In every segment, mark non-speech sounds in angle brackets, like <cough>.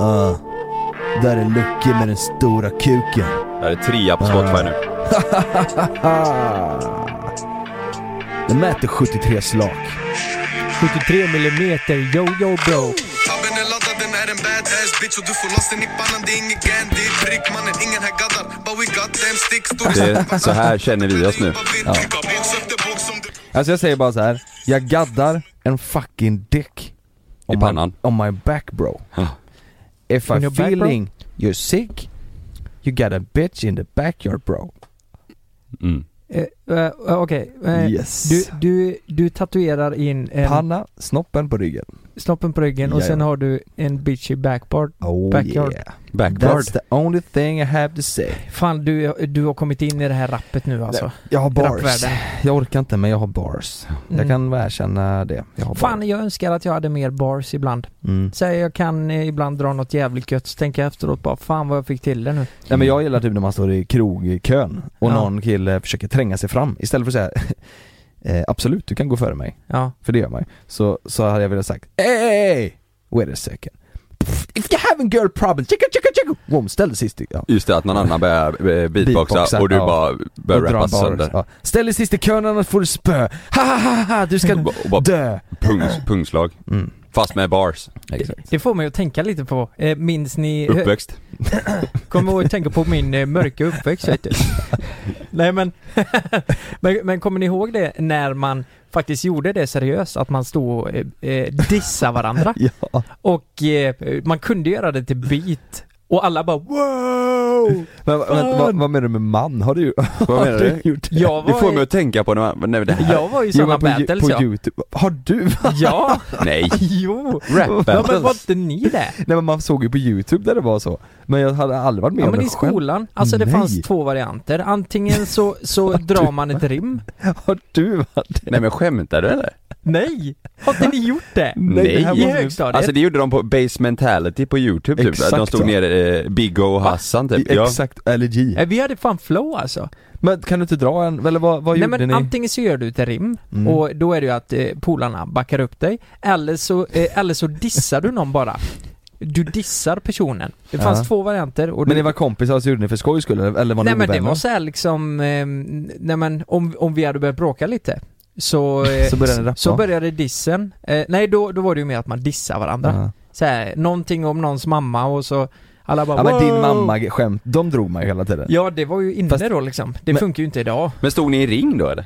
Uh, där är Lucky med den stora kuken. Det här är trea på Spotify nu. Den mäter 73 slak. 73 millimeter, yo yo bro. Abben är laddad, den är en badass bitch Och du får loss den i pannan, det är Det är prick mannen, ingen här gaddar But we got them sticks Det så här känner vi oss nu. Alltså jag säger bara så här. jag gaddar en fucking dick. I On pannan. My, on my back bro. Ja. If On I your back, bro? feeling you're sick, you got a bitch in the backyard bro. Mm. Eh, Okej, eh, Yes. du, du, du tatuerar in en Panna, snoppen på ryggen. snoppen på ryggen och sen har du en bitch i backboard. Oh Backyard. yeah. Backboard. That's the only thing I have to say. Fan du, du har kommit in i det här rappet nu alltså. Jag har bars. Rappvärlden. Jag orkar inte men jag har bars. Jag Mm. kan erkänna det. Jag har Fan bars. jag önskar att jag hade mer bars ibland. Mm. Så jag kan ibland dra något jävligt gött, så tänker jag efteråt bara fan vad jag fick till det nu. Nej men jag gillar typ när man står i krogkön och Ja. någon kille försöker tränga sig fram istället för att säga <laughs> eh, absolut du kan gå före mig. Ja. För det gör man ju. Så, så hade jag velat sagt hey, wait a second. If you have a girl problem, chicka chicka chicka. Boom, ställ dig sist ja. Just det, att någon annan börjar <laughs> beatboxa Beatboxa, och du ja. bara börjar rappa bars, sönder. Ja. Ställ dig sist i kön annars får du spö. Ha ha ha ha, du ska <laughs> dö. pung, pungslag. Mm. Fast med bars. Exakt. Det får mig att tänka lite på, eh, minns ni, Uppväxt. <laughs> kommer att tänka på min eh, mörka uppväxt vet du. <laughs> Nej men, <laughs> men, men kommer ni ihåg det när man faktiskt gjorde det seriöst? Att man stod och eh, eh, dissa varandra? Ja. Och eh, man kunde göra det till beat och alla bara wow! <laughs> Men, vänta, vad, vad menar du med man? Har du, <laughs> Vad har menar du du? gjort det? Jag Det får mig var, att tänka på när man, nej, det här. jag var i sådana men battles på ja. youtube. Har du? <laughs> Ja, Nej. jo! Rap Ja men var inte ni det? Nej men man såg ju på youtube där det var så. Men jag hade aldrig varit med Ja om men det i själv. skolan, alltså det Nej. fanns två varianter. Antingen så, så drar man ett rim. Har du varit det? Nej men skämtar du eller? Nej! Har inte ni gjort det? Nej. det I högstadiet? Alltså det gjorde de på Base Mentality på youtube typ. Exakt de stod nere, eh, Big O och Hassan typ. Ja. Exakt, eller G. Nej, vi hade fan flow alltså. Men kan du inte dra en, eller vad, vad Nej gjorde men ni? antingen så gör du ett rim Mm. och då är det ju att eh, polarna backar upp dig. Eller så, eh, eller så dissar du någon bara. Du dissar personen. Det fanns Ja. två varianter och Men du, ni var kompisar så gjorde ni för skojs skull eller var ni Nej men det var så här liksom, eh, nej men om, om vi hade börjat bråka lite <laughs> så, eh, Så började ni rappa? så började dissen. Eh, nej då, då var det ju mer att man dissar varandra. Ja. Så här, någonting om någons mamma och så alla bara ja men din mamma skämt, de drog man ju hela tiden. Ja det var ju inne Fast- då liksom. Det men- funkar ju inte idag. Men stod ni i ring då eller?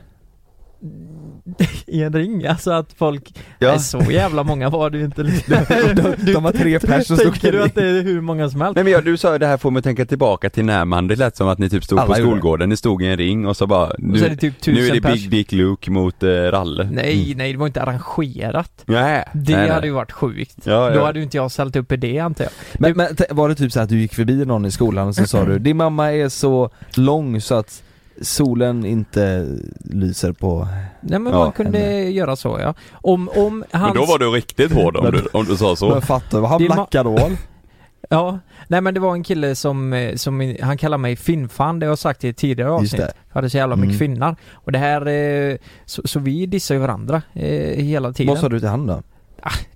I en ring, alltså att folk, Ja. nej så jävla många var det ju inte liksom. <laughs> de, de var tre pers som stod Tänker du att det är hur många som helst? Nej men ja, du sa ju det här får mig tänka tillbaka till när man, det lät som att ni typ stod Alla på skolgården, ni stod i en ring och så bara Och så är det nu, typ nu är det pers. Big Dick Luke mot eh, Ralle. Nej, nej det var inte arrangerat. Nej. Det nej, nej. hade ju varit sjukt. Ja, Då ja. hade ju inte jag ställt upp i det antar jag. Men, men t- var det typ så att du gick förbi någon i skolan och så <clears throat> sa du Din mamma är så lång så att solen inte lyser på Nej men Ja, man kunde göra så ja. Om, om hans... Men då var du riktigt hård om du, om du sa så. Men fattar han ma- Blackarol <laughs> Ja, nej men det var en kille som, eh, som han kallar mig Finnfan, det har jag sagt i ett tidigare avsnitt. det. Jag hade så jävla mycket Mm. finnar. Och det här, eh, så, så vi dissar ju varandra eh, hela tiden. Vad sa du till han då?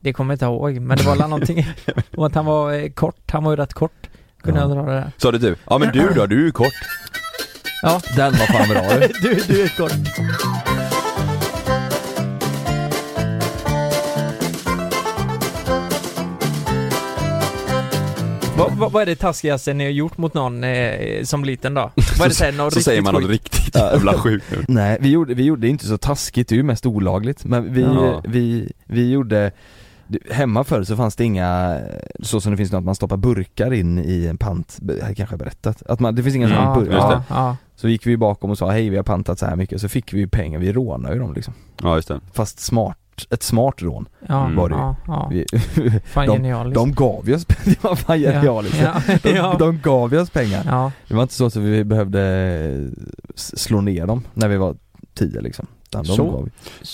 Det kommer jag inte ihåg, men det var väl någonting <laughs> om att han var eh, kort, han var ju rätt kort. Kunde Ja. jag dra det där. Sa du du? Ja men du då, du är ju kort. Ja. Den var fan bra du. <laughs> du, du är kort. Vad, vad, vad är det taskigaste ni har gjort mot någon eh, som liten då? Vad är det <laughs> så, här, något Så säger riktigt man något sjukt? riktigt jävla sjukt nu. Nej, vi gjorde, vi gjorde det inte så taskigt, det är ju mest olagligt men vi, Ja. vi, vi gjorde Hemma förr så fanns det inga, så som det finns nu att man stoppar burkar in i en pant, här kanske jag berättat, att man, det finns inga Mm, burkar ja, ja. Så gick vi bakom och sa hej vi har pantat så här mycket, så fick vi ju pengar, vi rånade ju dem liksom Ja just det. Fast smart, ett smart rån Ja, Mm. var det ju. ja, ja. vi, Fan de- genialiskt. De gav ju oss pengar, <laughs> det var fan genialiskt Ja, de, ja, de gav ju oss pengar ja. Det var inte så att vi behövde slå ner dem när vi var tio liksom Utan de Så?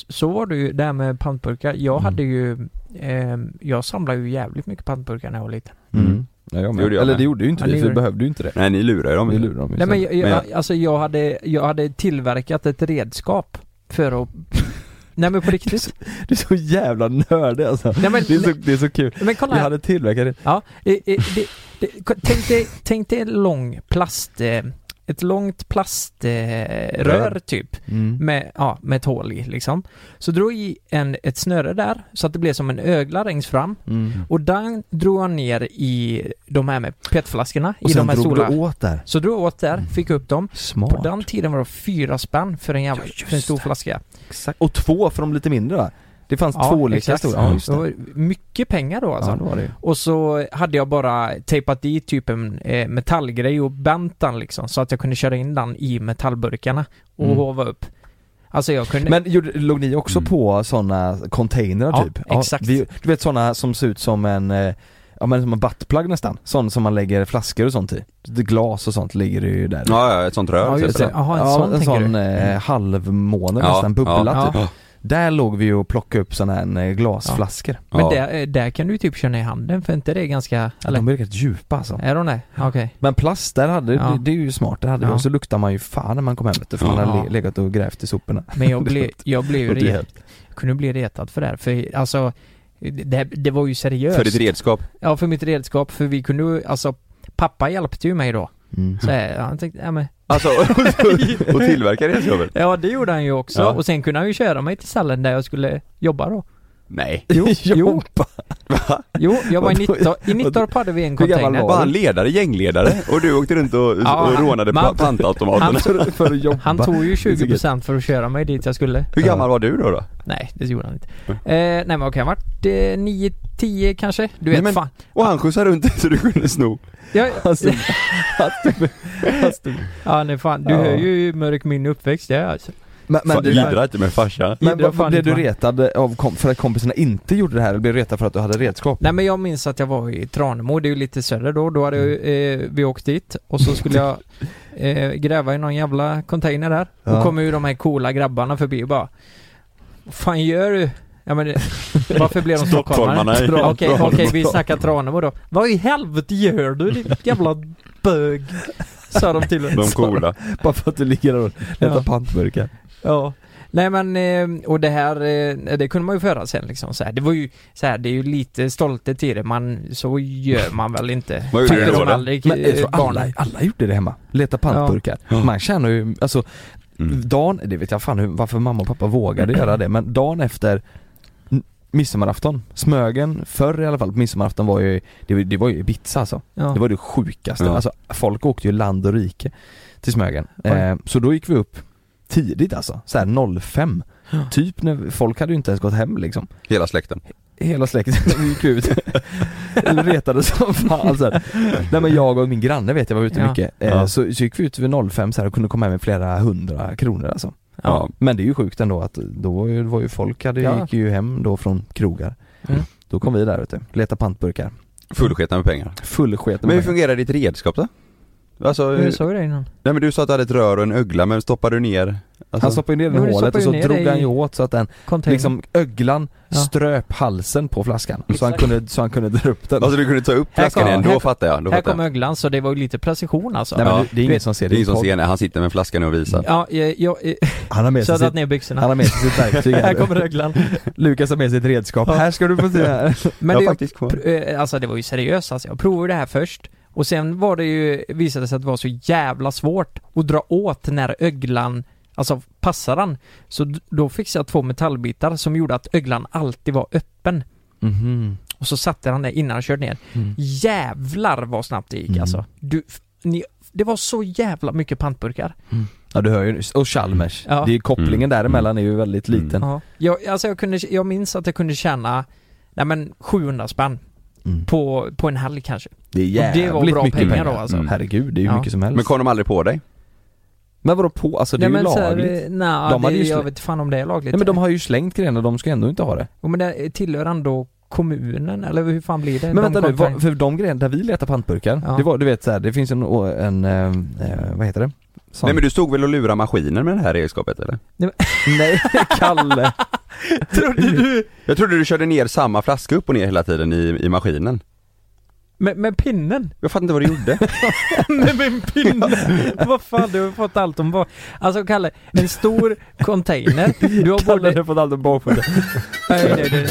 Så var det ju där med pantburkar. Jag Mm. hade ju, ehm, jag samlade ju jävligt mycket pantburkar när jag var liten. Mm. Ja, jag Det gjorde med. jag Eller det gjorde ju inte Ja, vi, det för vi behövde ju inte det Nej ni lurar ju dem ju. lurade dem Nej men jag, jag, alltså jag hade, jag hade tillverkat ett redskap för att <laughs> nej men på riktigt. Du är så jävla nördig alltså. Nej, men, Det är så, det är så kul. men kolla Vi här. hade tillverkat det. Ja, eh, eh, det, det, tänk, dig, tänk dig en lång plast, eh, ett långt plaströr eh, typ. Mm. Med, ja, med ett hål i liksom. Så drog i en, ett snöre där så att det blev som en ögla längst fram. Mm. Och den drog han ner i de här med petflaskorna Och i de här drog stora. du åt där. Så drog jag åt där, fick upp dem. Smart. På den tiden var det fyra spänn för en, jävla, Ja, för en stor det. flaska. Exakt. Och två för de lite mindre va? Det fanns Ja, två olika exakt. stora. Ja, just Det det. var mycket pengar då alltså. Ja, det var det. Och så hade jag bara tejpat dit typ en eh, metallgrej och bänt den liksom så att jag kunde köra in den i metallburkarna och Mm. hova upp. Alltså jag kunde... Men gjorde, låg ni också Mm. på sådana containrar Ja, typ? exakt. vi, du vet sådana som ser ut som en, eh, ja men som en buttplug nästan. Sån som man lägger flaskor och sånt i. Det glas och sånt ligger ju där. Ja, ja, ett sånt rör. Ja, typ. just det. Jaha, en ja, sån en sån du? eh, Mm. halvmåne Ja, nästan, bubbla ja. typ. Där låg vi och plockade upp såna här eh, glasflaskor. Men Ja. där, eh, där kan du typ känna i handen för inte det är ganska... Eller? De är rätt djupa alltså. Är de det? Okej. Men plast, där hade, Ja. det, det är ju smart, det hade vi. Ja. Och så luktar man ju fan när man kom hem du, för man Ja. hade le- legat och grävt i soporna. Men jag <laughs> blev, jag blev ju Låter re, helt- jag kunde bli retad för det här. För alltså, det, det var ju seriöst. För ditt redskap. Ja, för mitt redskap. För vi kunde ju, alltså, pappa hjälpte ju mig då. Mm. Så jag, han tänkte, ja men Alltså, och tillverka redskapet? Ja det gjorde han ju också Ja. och sen kunde han ju köra mig till stallen där jag skulle jobba då. Nej. <laughs> Jo, <laughs> jo, Jobba. jo jag var i? Nittorp, i Nittorp hade vi en container. Var han ledare, gängledare? <laughs> Och du åkte runt och, Ja, och rånade pa- pantautomaterna? Han- för, att jobba. Han tog ju Det är så gött. 20% för att köra mig dit jag skulle. Hur gammal var du då? då? Nej, det gjorde han inte. Mm. Eh, nej men okej, han vart eh, 9-10 kanske. Du vet Nej, men- fan. Och han skjutsade runt dig så du kunde sno? Jag, Alltså, ja nej fan, du Ja. hör ju mörk min uppväxt är alltså. Men, men, Fan, du, Jiddra inte med farsan. men Jiddra vad- fan blev inte, du retad av kom, för att kompisarna inte gjorde det här eller blev du retad för att du hade redskap? Nej men jag minns att jag var i Tranemo, det är ju lite söder då. Då hade jag, eh, vi åkt dit och så skulle jag <laughs> eh, gräva i någon jävla container där. Ja. Och kommer ju de här coola grabbarna förbi och bara Vad fan gör du? Ja men varför blev de stockholmare? Okej, okej vi snackar Tranemo då. Vad i helvete gör du din jävla bög? Sa de till. De coola. Bara för att du ligger och letar Ja. pantburkar. Ja. Nej men, eh, och det här, eh, det kunde man ju föra sen liksom så här. Det var ju så här, det är ju lite stolthet i det, man, så gör <laughs> man väl inte. Vad gjorde du då aldrig, Men eh, alla, alla gjorde det hemma. Leta pantburkar. Ja. Man känner ju, alltså Mm. dagen, det vet jag fan hur, varför mamma och pappa vågade göra det, men dagen efter midsommarafton, Smögen, förr i alla fall på midsommarafton var ju, det, var- det var ju Ibiza alltså. Ja. Det var det sjukaste, Ja. alltså folk åkte ju land och rike till Smögen. Eh, så då gick vi upp tidigt alltså, så här 05 Typ när folk hade ju inte ens gått hem liksom Hela släkten. Hela släkten <laughs> gick ut Eller retade som fan så här. Nej men jag och min granne vet jag var ute Ja. mycket eh, Ja. så, så gick vi ut vid 05 så här och kunde komma hem med flera hundra kronor alltså Ja. Men det är ju sjukt ändå att då var ju, var ju folk hade, Ja. gick ju hem då från krogar Mm. Då kom vi där vet du, leta pantburkar Fullsketna med pengar. Full sket Men hur fungerar ditt redskap då? Alltså, Du sa ju det innan. nej men du sa att du hade ett rör och en ögla, men stoppade du ner? Alltså, Han stoppade ner den i du hålet och så drog det i- han ju åt så att den, Container. liksom öglan Ja. ströp halsen på flaskan så han kunde, så han kunde dra upp den alltså du kunde ta upp Här flaskan kom- igen, här- då fattar jag. Då här fattar kom jag. öglan så det var ju lite precision alltså. Nej men Ja. det, det är ingen som ser Det är ingen som ser när han sitter med flaskan och visar. Ja, jag, jag, Han har med så sig jag sitt, ner byxorna. han har med sig sitt verktyg här här. kommer öglan. Lukas har med sig ett redskap, Ja. här ska du få se här Men jag det, pr- eh, alltså det var ju seriöst alltså. Jag provade det här först och sen var det ju, visade sig att det var så jävla svårt att dra åt när öglan, alltså passar den. Så då fixade jag två metallbitar som gjorde att öglan alltid var öppen. Mhm. Och så satte han det innan han körde ner. Mm. Jävlar vad snabbt det gick Mm. alltså. Du, ni, det var så jävla mycket pantburkar. Ja du hör ju, och Chalmers, Ja. det är kopplingen Mm. däremellan är ju väldigt Mm. liten Ja. Jag, alltså jag kunde, jag minns att jag kunde tjäna, nej men 700 spänn Mm. på, på en helg kanske. Det är jävligt det var bra mycket pengar pengar, då, alltså. Mm. Herregud, det är ju Ja. mycket som helst Men kom de aldrig på dig? Men vadå på, alltså det är nej, ju men så här, lagligt Nej, De det, ju jag vet fan om det är lagligt. Nej men de har ju slängt grejerna, de ska ändå inte ha det Jo, men det tillhör ändå kommunen, eller hur fan blir det? Men De vänta nu, för de grejerna där vi letar pantburkar, Ja. det var, du vet så här, det finns en, en, eh, eh, vad heter det? Sån- Nej men du stod väl och lurade maskinen med det här redskapet eller? <laughs> Nej, Kalle! Trodde du? Jag trodde du körde ner samma flaska upp och ner hela tiden i, i maskinen. Med, med pinnen? Jag fattar inte vad du gjorde. <laughs> med min pinne? vad fan, du har fått allt om bak... Alltså Kalle, en stor container. Du har både... har fått allt om bakfoten. Nej, nej, nej, nej.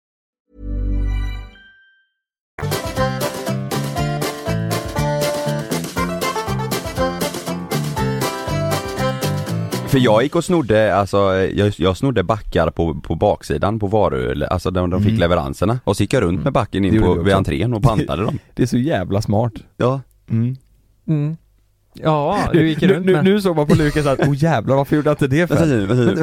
För jag gick och snodde, alltså jag, jag snodde backar på, på baksidan på varu, alltså de, de fick Mm. leveranserna. Och så gick jag runt med backen in på, vid entrén och pantade <laughs> dem. Det är så jävla smart. Ja. Mm. Mm. Ja, du gick nu, runt nu, med... nu såg man på Lukas att, oh jävlar varför gjorde jag inte det för? nu, nu.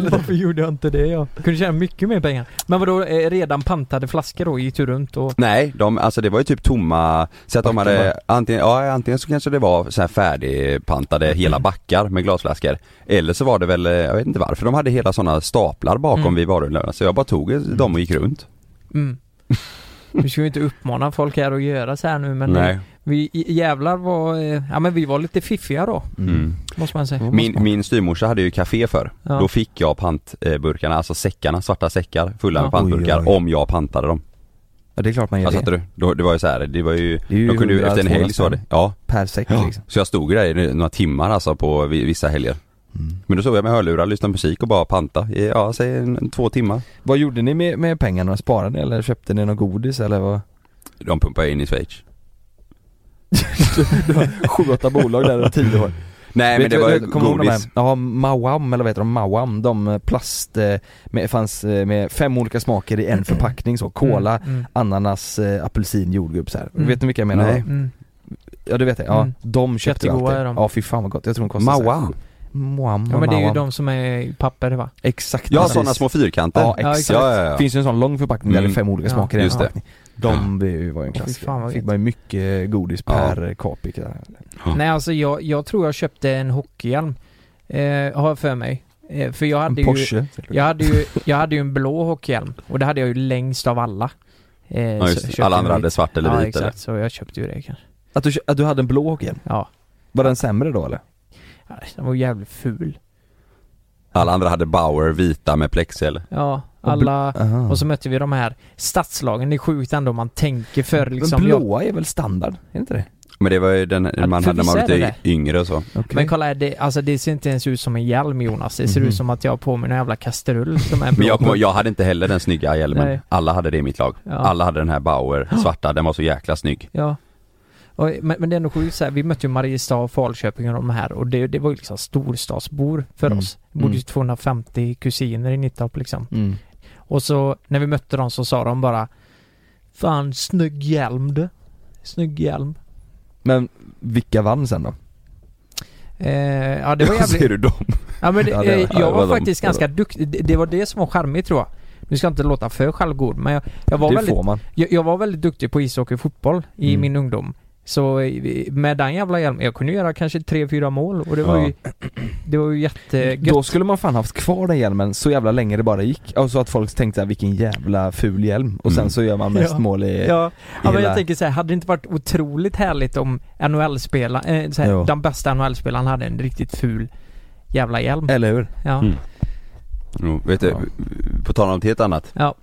<laughs> Varför gjorde jag inte det? Jag kunde tjäna mycket mer pengar. Men vadå, eh, redan pantade flaskor då? Gick du runt och... Nej, de, alltså det var ju typ tomma, så att de hade, antingen, ja antingen så kanske det var så här färdigpantade hela backar med glasflaskor Eller så var det väl, eh, jag vet inte varför, de hade hela sådana staplar bakom Mm. vid varuhyllan så jag bara tog dem och gick runt Mm. <laughs> Vi ska ju inte uppmana folk här att göra så här nu men Nej. Vi jävlar var, eh, ja men vi var lite fiffiga då, Mm. måste man säga. Min, min styrmorsa hade ju café för Ja. Då fick jag pantburkarna, alltså säckarna, svarta säckar fulla Ja. med pantburkar Oj, oj. om jag pantade dem Ja det är klart man gör det. du? Då, det var ju så här, det var ju, Det ju jag kunde ju 100, efter en helg så var det, 200 ja, Per säck ja. liksom. Så jag stod där i några timmar alltså på vi- vissa helger Mm. Men då såg jag med hörlurar, lyssnade på musik och bara panta i, ja säg en, en, två timmar Vad gjorde ni med, med pengarna? Sparade ni eller köpte ni något godis eller vad? De pumpade in i Schweiz Du har sju, åtta bolag där och tio år. Nej men det var du godis Ja, Mawam eller vad heter de? Mawam, de eh, plast, eh, med, fanns eh, med fem olika smaker i en förpackning så, Mm, mm, ananas, apelsin, jordgubb så här. Mm. Vet ni vilka jag menar? Nej. mm. Ja du vet jag, ja. Mm. De köpte jag alltid. är de. Ja fy fan vad gott, jag tror de här Mawam? Mwam, Ja men det är ju de som är i papper va? Exakt Ja sådana små fyrkanter Ja exakt. Ja, ja, ja. Finns ju en sån lång förpackning där det är Mm. fem olika Ja, smaker i en just det. förpackning. De det var ju en fan, klassiker. vad Fick man ju mycket godis Ja. per capita. Ja. Nej alltså jag, jag tror jag köpte en hockeyhjälm, eh, har jag för mig. Eh, för jag En hade ju, Porsche. jag hade ju, jag hade ju en blå hockeyhjälm och det hade jag ju längst av alla. Eh, Ja, just, alla andra hade svart eller ja, vit exakt, eller? så jag köpte ju det kanske. Att du, att du hade en blå hockeyhjälm? Ja. Var den sämre då eller? Ja, Den var jävligt ful. Alla andra hade Bauer vita med plexi eller? Ja, alla... Aha. Och så mötte vi de här stadslagen, det är sjukt ändå man tänker för liksom... Men jag, blåa är väl standard? Är inte det? Men det var ju den Ja, man hade när man var det lite yngre och så Okay. men kolla, det, alltså det ser inte ens ut som en hjälm Jonas. Det ser Mhm. ut som att jag har på mig en jävla kastrull som är blå. <laughs> Men jag, jag hade inte heller den snygga hjälmen Nej. Alla hade det i mitt lag Ja. Alla hade den här Bauer <gasps> svarta, den var så jäkla snygg Ja. Och, men, men det är ändå sjukt så här, vi mötte ju Mariestad och Falköping och de här och det, det var ju liksom storstadsbor för Mm. oss. Det bodde ju Mm. 250 kusiner i Nittorp liksom. Mm. Och så när vi mötte dem så sa de bara Fan snygg hjälm du. Snygg hjälm. Men vilka vann sen då? Eh, ja det <laughs> var jävligt... Ser du dem? Ja men det, <laughs> Ja, det eh, ja, det jag var var faktiskt var- ganska duktig. Det, det var det som var charmigt tror jag. Nu ska jag inte låta för självgod men jag, jag var det väldigt får man. Jag, jag var väldigt duktig på ishockey och fotboll i Mm. min ungdom. Så med den jävla hjälmen, jag kunde göra kanske tre fyra mål och det var Ja. ju <clears throat> Det var ju jättegött. Då skulle man fan haft kvar den hjälmen så jävla länge det bara gick. Och så att folk tänkte såhär, vilken jävla ful hjälm. Och sen Mm. så gör man mest Ja. mål i... Ja, ja men hela- jag tänker så här, hade det inte varit otroligt härligt om NHL-spelaren, eh, Jo. den bästa NHL-spelaren hade en riktigt ful jävla hjälm? Eller hur? Ja. Mm. Jo, vet du, Ja. på tal om något helt annat Ja.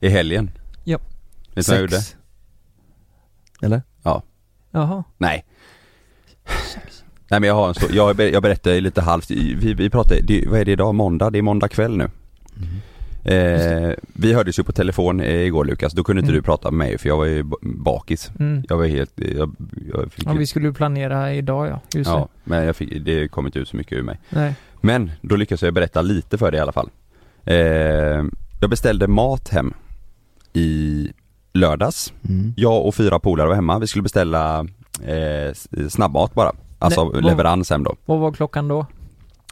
I helgen Ja. Vet du vad jag gjorde? Eller? Jaha. Nej Nej men jag har en så, jag, ber- jag berättade ju lite halvt, vi, vi pratade, det, vad är det idag? Måndag? Det är måndag kväll nu eh, Vi hördes ju på telefon eh, igår Lukas, då kunde inte Mm. du prata med mig för jag var ju bakis Mm. Jag var helt, jag, jag fick Ja, vi skulle ju planera idag ja, just Ja, men jag fick, det kom inte ut så mycket ur mig det. Nej. Men, då lyckades jag berätta lite för dig i alla fall eh, Jag beställde mat hem i lördags Mm. Jag och fyra polare var hemma, vi skulle beställa eh, snabbmat bara Alltså Nej, vad- leverans hem då Vad var klockan då?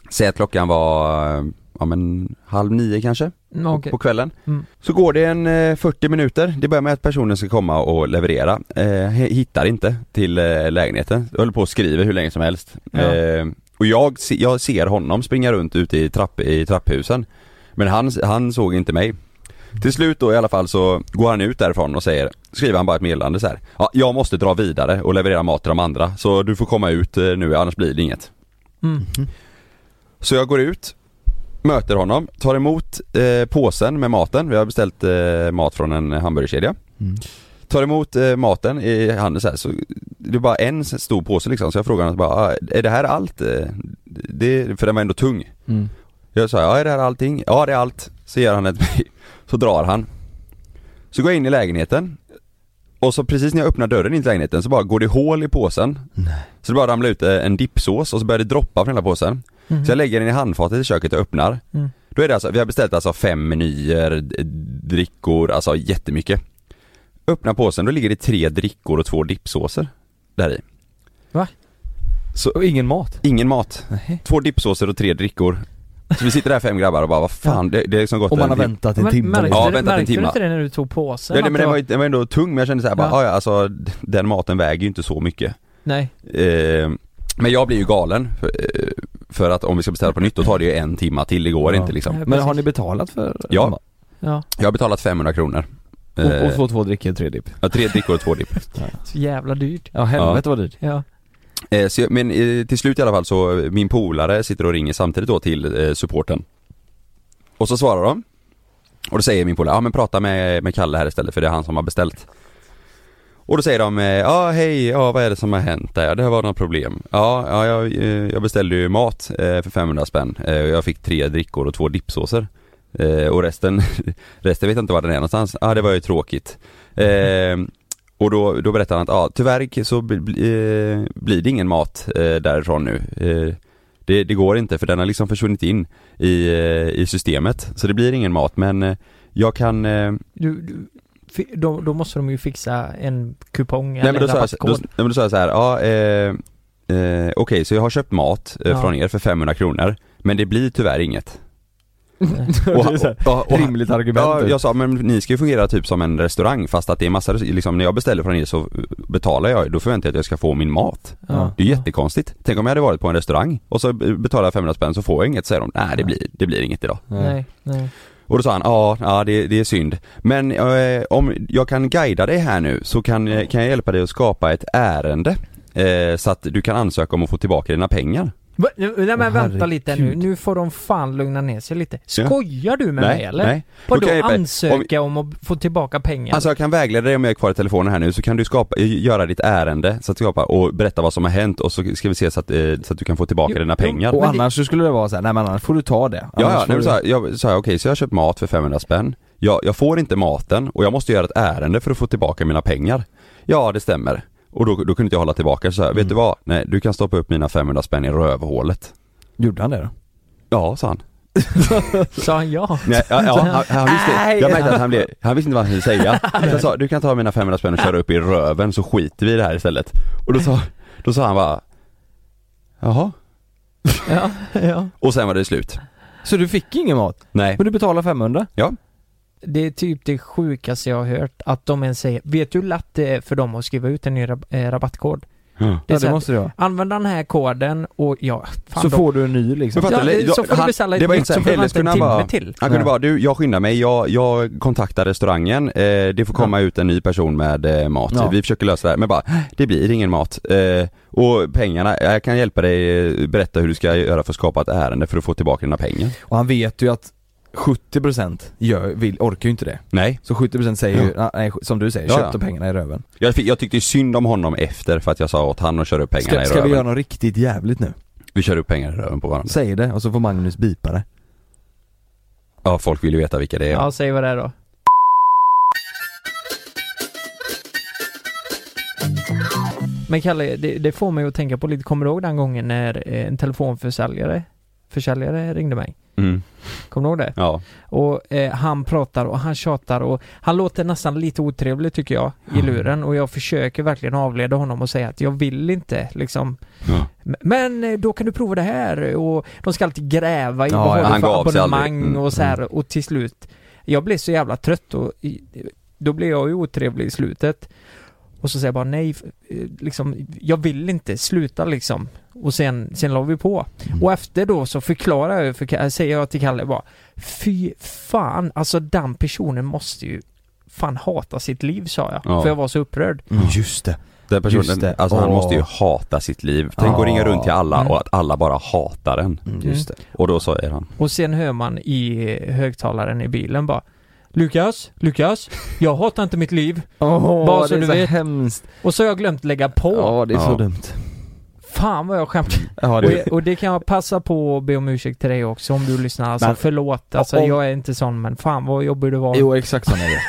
Säg att klockan var, ja men halv nio kanske Mm, okej. på kvällen. Mm. Så går det en eh, 40 minuter, det börjar med att personen ska komma och leverera, eh, hittar inte till eh, lägenheten, jag håller på och skriver hur länge som helst. Ja. Eh, och jag, jag ser honom springa runt ute i, trapp, i trapphusen, men han, han såg inte mig. Till slut då i alla fall så går han ut därifrån och säger, skriver han bara ett meddelande så här. Ja, jag måste dra vidare och leverera mat till de andra, så du får komma ut eh, nu annars blir det inget. Mm. Så jag går ut, möter honom, tar emot eh, påsen med maten. Vi har beställt eh, mat från en hamburgerkedja. Mm. Tar emot eh, maten i handen så här, så det är bara en stor påse liksom. Så jag frågar honom bara, "Ah, är det här allt? Eh, Det, för den var ändå tung. Mm. Jag sa, ja är det här allting? Ja det är allt. Så ger han <laughs> mig. Så drar han. Så går jag in i lägenheten. Och så precis när jag öppnar dörren in till lägenheten så bara går det hål i påsen. Så det bara ramlar ut eh, en dippsås och så börjar det droppa från hela påsen. Mhm. Så jag lägger den i handfatet i köket och öppnar. Mm. Då är det alltså, vi har beställt alltså fem menyer, drickor, alltså jättemycket. Öppnar påsen, då ligger det tre drickor och två dippsåser där i. Va? Så, Och ingen mat? ingen mat. Nej. Två dippsåser och tre drickor. Så vi sitter där fem grabbar och bara vad fan, det, det är liksom gått Och man har en tim- väntat en timme märkte, Ja, du, väntat en märkte du timme. inte det när du tog påsen? Ja, det, att men det den var- var, ju- den var ändå tung men jag kände såhär bara, Ja. ja. ja alltså den maten väger ju inte så mycket. Nej. Eh, men jag blir ju galen för, eh, för att om vi ska beställa på nytt då tar det ju en timma till, det går Ja. inte liksom. Nej, Men har precis. ni betalat för Ja. Ja, Jag har betalat 500 kronor. Och, Eh, och få två drickor och tre dipp? ja, tre drickor och två dipp. <laughs> så jävla dyrt. Ja helvete vad dyrt. Ja. Eh, så men eh, till slut i alla fall så, eh, min polare sitter och ringer samtidigt då till supporten. Och så svarar de. Och då säger min polare, ja men prata med, med Kalle här istället för det är han som har beställt. Och då säger de, ja hej, ja vad är det som har hänt där? Det har varit något problem. Ja, ja jag, jag beställde ju mat för 500 spänn. Jag fick tre drickor och två dippsåser. Och resten, <laughs> resten vet jag inte var den är någonstans. Ja det var ju tråkigt. Eh, och då, då berättar han att ja, tyvärr så eh, blir det ingen mat eh, därifrån nu. Eh, det, det går inte för den har liksom försvunnit in i, eh, i systemet. Så det blir ingen mat men eh, jag kan eh, Du, du, då, då måste de ju fixa en kupong Nej eller men då en sa jag, då, rabattkod. nej, men då sa jag så här, ja eh, okej så jag har köpt mat Ja. från er för 500 kronor Men det blir tyvärr inget <laughs> här, och, och, rimligt argument. Ja, typ. jag sa men ni ska ju fungera typ som en restaurang fast att det är massa, liksom när jag beställer från er så betalar jag, då förväntar jag att jag ska få min mat Ja. Det är jättekonstigt. Tänk om jag hade varit på en restaurang och så betalar jag 500 spänn så får jag inget, säger de. Nej det blir, det blir inget idag. Nej, nej. Och då sa han, ja, ja det, det är synd. Men eh, om jag kan guida dig här nu så kan, eh, kan jag hjälpa dig att skapa ett ärende. Eh, så att du kan ansöka om att få tillbaka dina pengar. Va? Nej men Åh, vänta lite nu, nu får de fan lugna ner sig lite. Skojar du med mig eller? nej. Vadå jag- ansöka om att få tillbaka pengar? Alltså jag kan vägleda dig om jag är kvar i telefonen här nu så kan du skapa, göra ditt ärende så att skapa och berätta vad som har hänt och så ska vi se så att, eh, så att du kan få tillbaka Jo, dina pengar. Och det- annars så skulle det vara så här, nej men annars får du ta det. Ja, ja, Annars nej, men så här, jag sa okej så jag har köpt mat för 500 spänn jag, jag får inte maten och jag måste göra ett ärende för att få tillbaka mina pengar Ja det stämmer Och då, då kunde inte jag hålla tillbaka så här, vet Mm. du vad? Nej du kan stoppa upp mina 500 spänn i rövhålet Gjorde han det då? Ja sa han <laughs> Sa han ja? Nej, ja, ja han, <laughs> han visste, jag märkte att han blev, han visste inte vad han skulle säga <laughs> Så sa, du kan ta mina 500 spänn och köra upp i röven så skiter vi i det här istället Och då sa, då sa han bara Jaha Ja, ja. Och sen var det slut Så du fick ingen mat? Nej Men du betalar 500? Det är typ det sjukaste jag har hört, att de ens säger Vet du hur lätt det är för dem att skriva ut en ny rab- eh, rabattkod? Ja. Det Ja det måste det vara. Använd den här koden och ja, fan Så de- får du en ny liksom. Men Ja, fattar du? så får du beställa det ett var nytt inte så får du eller vänta en han bara- till. Han kunde Nej. bara, du jag skyndar mig, jag, jag kontaktar restaurangen, eh, det får komma ut en ny person med eh, mat. Ja. Vi försöker lösa det här, men bara, det blir ingen mat. Eh, och pengarna, jag kan hjälpa dig eh, berätta hur du ska göra för att skapa ett ärende för att få tillbaka dina pengar. Och han vet ju att 70% gör, vill, orkar ju inte det. Nej, Så 70% säger ju, nej, som du säger, Ja, köp ja. de pengarna i röven. jag, jag tyckte synd om honom efter för att jag sa åt han att köra upp pengarna Ska, i ska röven. vi göra något riktigt jävligt nu? Vi kör upp pengar i röven på varandra. Säg det och så får Magnus bipa det. Ja, folk vill ju veta vilka det är. Ja, säg vad det är då. Men Kalle, det, det får mig att tänka på lite, kommer du ihåg den gången när eh, en telefonförsäljare försäljare ringde mig? Mm. Kommer du ihåg det? Ja. Och eh, han pratar och han tjatar och han låter nästan lite otrevlig tycker jag i luren och jag försöker verkligen avleda honom och säga att jag vill inte liksom Ja. Men eh, då kan du prova det här och de ska alltid gräva i Ja, vad har ja, du han för abonnemang Mm, och så här och till slut Jag blev så jävla trött och då blev jag ju otrevlig i slutet och så säger jag bara nej, eh, liksom, jag vill inte, sluta liksom. Och sen, sen la vi på. Mm. Och efter då så förklarar jag, för, säger jag till Kalle bara Fy fan, alltså den personen måste ju fan hata sitt liv sa jag. Ja. För jag var så upprörd. Mm, just det. Den Just personen, det. alltså han Åh. måste ju hata sitt liv. Tänk Ja. att ringa runt till alla Mm. och att alla bara hatar en. Mm, just det. Och då säger han Och sen hör man i högtalaren i bilen bara Lukas, Lukas, jag hatar inte mitt liv. Åh, Bara så det är du så vet. hemskt. Och så har jag glömt lägga på. Ja, det är så Ja. dumt. Fan vad jag skämtar. Ja, Och, det, och det kan jag passa på att be om ursäkt till dig också om du lyssnar. Alltså Men- förlåt. Alltså om- jag är inte sån men fan vad jobbig du var. jo exakt så är det.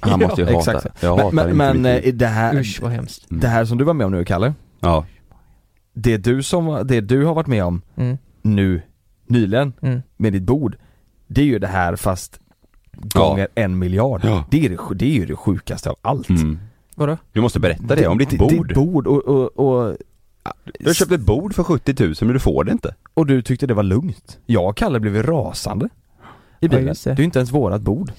Han måste ju hata. exakt. Jag hatar Men, inte men, mitt liv. men det här, Usch vad hemskt. det här som du var med om nu Kalle, Ja. det du som, det du har varit med om Mm, nu, nyligen, mm. med ditt bord, det är ju det här fast gånger en miljard. Ja. Det, är det, det är ju det sjukaste av allt. Mm. Vadå? Du måste berätta det om ditt bord. Ditt bord och, och, och, Du har köpt ett bord för 70 000 men du får det inte. och du tyckte det var lugnt. Jag och Kalle blev rasande. I Ja, bilen. just det. det. är ju inte ens vårat bord.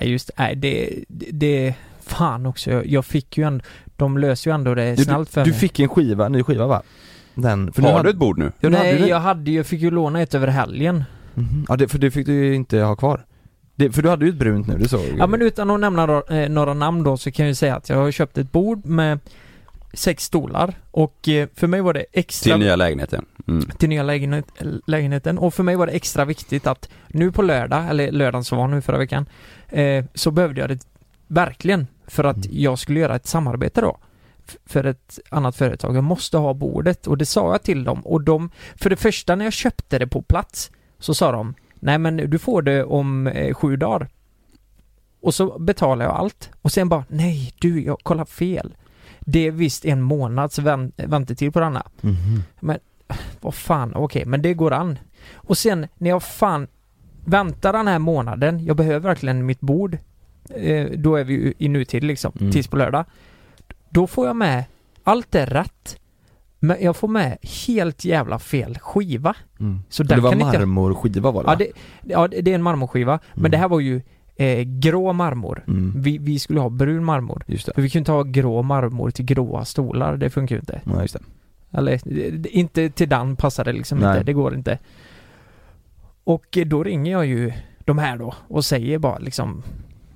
Nej just nej det, det, det, fan också. Jag, jag fick ju ändå, de löser ju ändå det Du, snällt för du mig. fick en skiva, ny skiva va? Den, för Har hade- du ett bord nu? Ja, du hade Nej det. jag hade ju, jag fick ju låna ett över helgen. Mhm. Ja det, för det fick du ju inte ha kvar. Det, för du hade ju ett brunt nu, det såg Ja men utan att nämna då, eh, några namn då så kan jag ju säga att jag har köpt ett bord med sex stolar och eh, för mig var det extra Till nya lägenheten? Mm. till nya lägenhet, lägenheten och för mig var det extra viktigt att nu på lördag, eller lördagen som var nu förra veckan, eh, så behövde jag det verkligen för att Mm. jag skulle göra ett samarbete då för ett annat företag. Jag måste ha bordet och det sa jag till dem och de, för det första när jag köpte det på plats så sa de Nej men du får det om eh, sju dagar. Och så betalar jag allt och sen bara nej du, jag kollar fel. Det är visst en månads vänt, väntetid på denna Mhm. vad fan, okej, men det går an. Och sen när jag fan väntar den här månaden, jag behöver verkligen mitt bord, eh, då är vi ju i nutid liksom, Mm. tills på lördag. Då får jag med, allt är rätt, men jag får med helt jävla fel skiva. Mm. Så där det var kan marmorskiva var det Ja det, ja, det är en marmorskiva, men Mm. det här var ju eh, grå marmor. Mm. Vi, vi skulle ha brun marmor. Just det. För vi kunde inte ha grå marmor till gråa stolar, det funkar ju inte. Ja just det. Eller inte till den passar det liksom Nej. inte, det går inte. Och då ringer jag ju de här då och säger bara liksom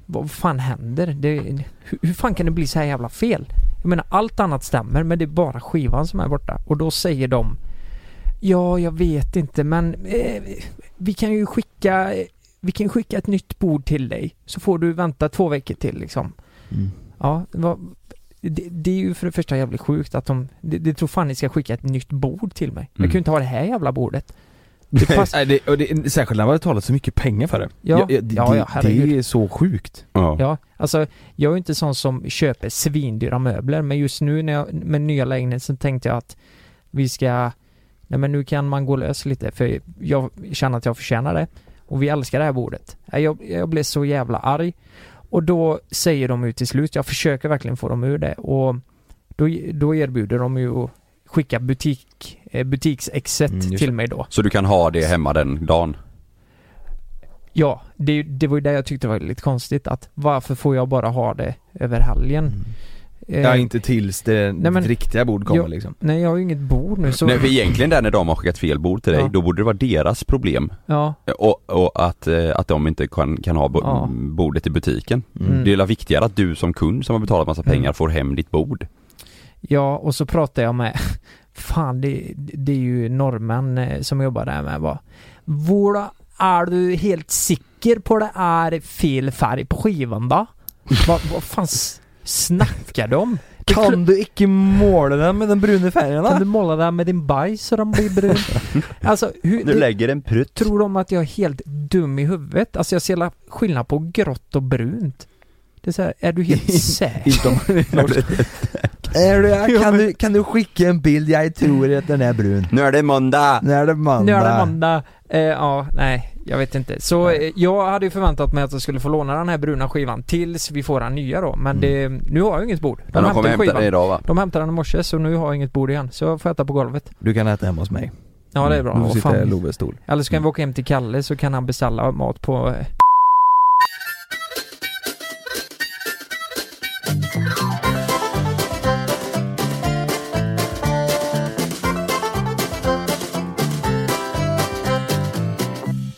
Vad fan händer? Det, hur, hur fan kan det bli så här jävla fel? Jag menar allt annat stämmer men det är bara skivan som är borta. Och då säger de Ja, jag vet inte men eh, vi kan ju skicka Vi kan skicka ett nytt bord till dig så får du vänta två veckor till liksom. Mm. Ja, vad, det, det är ju för det första jävligt sjukt att de, det, det tror fan ni ska skicka ett nytt bord till mig. Jag Mm. kan ju inte ha det här jävla bordet. Det pass, Nej, det, och det, särskilt när man har betalat så mycket pengar för det. Ja, det, det, ja, ja, herregud. det är så sjukt. Ja. ja, alltså jag är ju inte sån som köper svindyra möbler men just nu när jag, med nya lägenheten så tänkte jag att vi ska, nej men nu kan man gå lös lite för jag känner att jag förtjänar det. Och vi älskar det här bordet. Jag, jag blev så jävla arg. Och då säger de ju till slut, jag försöker verkligen få dem ur det och då, då erbjuder de ju att skicka butik, eh, butiksexet Mm, till mig då. Så du kan ha det hemma den dagen? Ja, det, det var ju det jag tyckte var lite konstigt att varför får jag bara ha det över helgen? Eh, Mm. Ja inte tills det Nej, men- riktiga bord kommer Ja, liksom. Nej, jag har ju inget bord nu så... Nej för egentligen där när de har skickat fel bord till dig, Ja. då borde det vara deras problem. Ja, Och, och att, eh, att de inte kan, kan ha bo- Ja. bordet i butiken. Mm. Det är väl viktigare att du som kund som har betalat massa pengar Mm. får hem ditt bord. Ja, och så pratade jag med... <laughs> Fan, det, det är ju norrmän eh, som jobbar där med bara... Våra, är du helt säker på det är fel färg på skivan då? vad, vad fan snackar de om? <laughs> Kan du icke måla den med den bruna färgen Kan du måla den med din bajs så den blir brun? <laughs> alltså, hur, det, lägger en prutt. tror de att jag är helt dum i huvudet? Alltså jag ser skillnad på grått och brunt. Det är så här, är du helt säker? Du, <laughs> kan, du, kan du skicka en bild? Jag tror att den är brun. Nu är det måndag! När är det måndag? Nu är det måndag. Eh, ja, nej. jag vet inte. Så eh, jag hade ju förväntat mig att jag skulle få låna den här bruna skivan tills vi får den nya då. Men det, nu har jag inget bord. Men de kommer hämta det idag va? De hämtade den i morse så nu har jag inget bord igen. Så jag får äta på golvet. Du kan äta hemma hos mig. Ja det är bra. Du sitta i. Loves stol. Eller så kan vi åka hem till Kalle så kan han beställa mat på